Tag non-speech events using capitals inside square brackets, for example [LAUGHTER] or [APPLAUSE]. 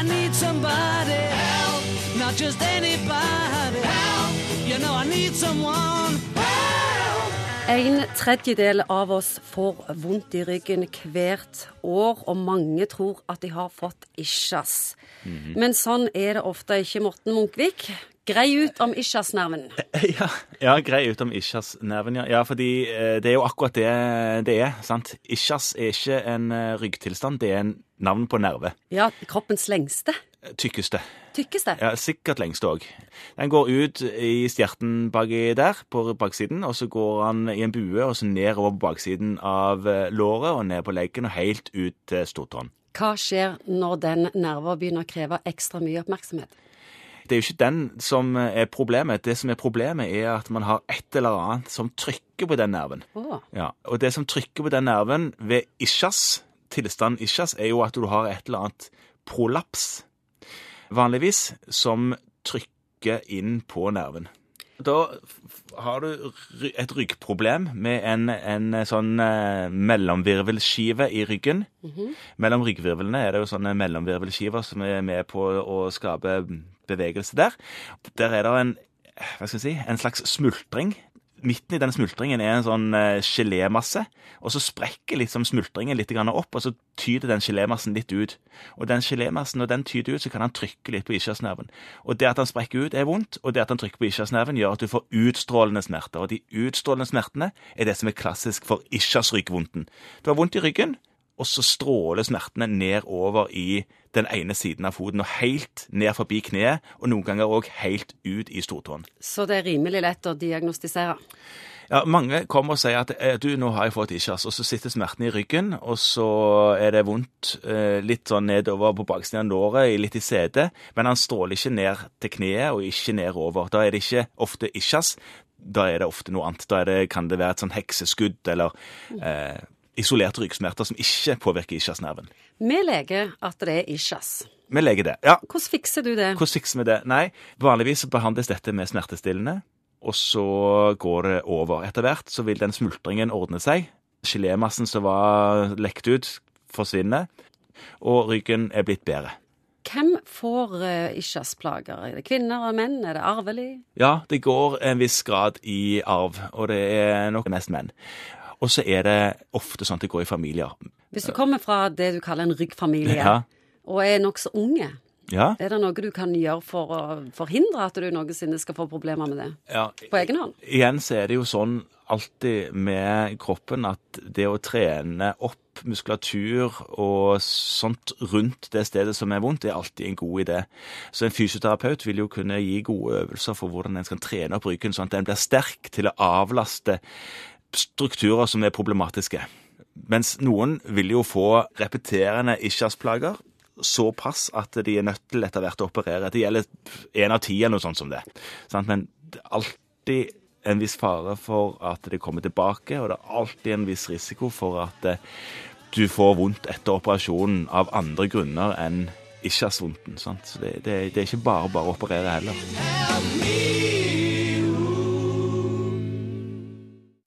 I need somebody help, not just anybody help. You know I need someone help. En tredjedel av oss får vondt i ryggen hvert år, og mange tror at de har fått isjas. Men sånn er det ofte ikke, Morten Munkvik. Grei ut om isjasnerven. [LAUGHS] Ja, ja grei ut om ischiasnerven, ja. ja. Fordi eh, det er jo akkurat det det er. sant? Ischias er ikke en eh, ryggtilstand, det er en navn på nerve. Ja, kroppens lengste. Tykkeste. Tykkeste. Ja, Sikkert lengst òg. Den går ut i stjerten baki der, på baksiden, og så går han i en bue og så nedover på baksiden av eh, låret og ned på leggen og helt ut til stortåen. Hva skjer når den nerven begynner å kreve ekstra mye oppmerksomhet? Det er jo ikke den som er problemet. Det som er problemet, er at man har et eller annet som trykker på den nerven. Oh. Ja, og det som trykker på den nerven ved ischias, tilstand ischias, er jo at du har et eller annet prolaps, vanligvis, som trykker inn på nerven. Da har du et ryggproblem med en, en sånn eh, mellomvirvelskive i ryggen. Mellom ryggvirvlene er det jo sånne mellomvirvelskiver som er med på å skape bevegelse der. Der er det en, hva skal jeg si, en slags smultring. Midten i den smultringen er en sånn eh, gelémasse, og så sprekker liksom smultringen litt opp, og så tyter den gelémassen litt ut. Og den gelémassen, når den tyter ut, så kan han trykke litt på ischiasnerven. Og det at han sprekker ut, er vondt, og det at han trykker på ischiasnerven, gjør at du får utstrålende smerter. Og de utstrålende smertene er det som er klassisk for ischiasryggvondten. Du har vondt i ryggen, og så stråler smertene nedover i den ene siden av foten, og helt ned forbi kneet, og noen ganger òg helt ut i stortåen. Så det er rimelig lett å diagnostisere. Ja, Mange kommer og sier at eh, du, nå har jeg fått ischias, og så sitter smerten i ryggen, og så er det vondt eh, litt sånn nedover på baksiden av låret, litt i setet, men han stråler ikke ned til kneet og ikke nedover. Da er det ikke ofte ischias, da er det ofte noe annet. Da det, kan det være et sånn hekseskudd eller eh, isolerte ryggsmerter som ikke påvirker ischiasnerven. Vi leger at det er ischias. Vi leger det. Ja, Hvordan fikser du det? hvordan fikser vi det? Nei, vanligvis behandles dette med smertestillende, og så går det over. Etter hvert så vil den smultringen ordne seg. Gelémassen som var lekt ut, forsvinner, og ryggen er blitt bedre. Hvem får uh, ischiasplager? Er det kvinner og menn? Er det arvelig? Ja, det går en viss grad i arv, og det er nok mest menn. Og så er det ofte sånn at det går i familier. Hvis du kommer fra det du kaller en ryggfamilie, Ja. og er nokså unge, Ja, er det noe du kan gjøre for å forhindre at du noensinne skal få problemer med det? ja. På egen hånd? Igjen så er det jo sånn alltid med kroppen at det å trene opp muskulatur og sånt rundt det stedet som er vondt, er alltid en god idé. Så en fysioterapeut vil jo kunne gi gode øvelser for hvordan en skal trene opp ryggen, sånn at den blir sterk til å avlaste strukturer som er problematiske. Mens noen vil jo få repeterende ischiasplager såpass at de er nødt til etter hvert å operere. Det gjelder én av ti eller noe sånt som det. Men det er alltid en viss fare for at det kommer tilbake, og det er alltid en viss risiko for at eh, du får vondt etter operasjonen av andre grunner enn sant? Så det, det, det er ikke bare bare å operere heller. Help me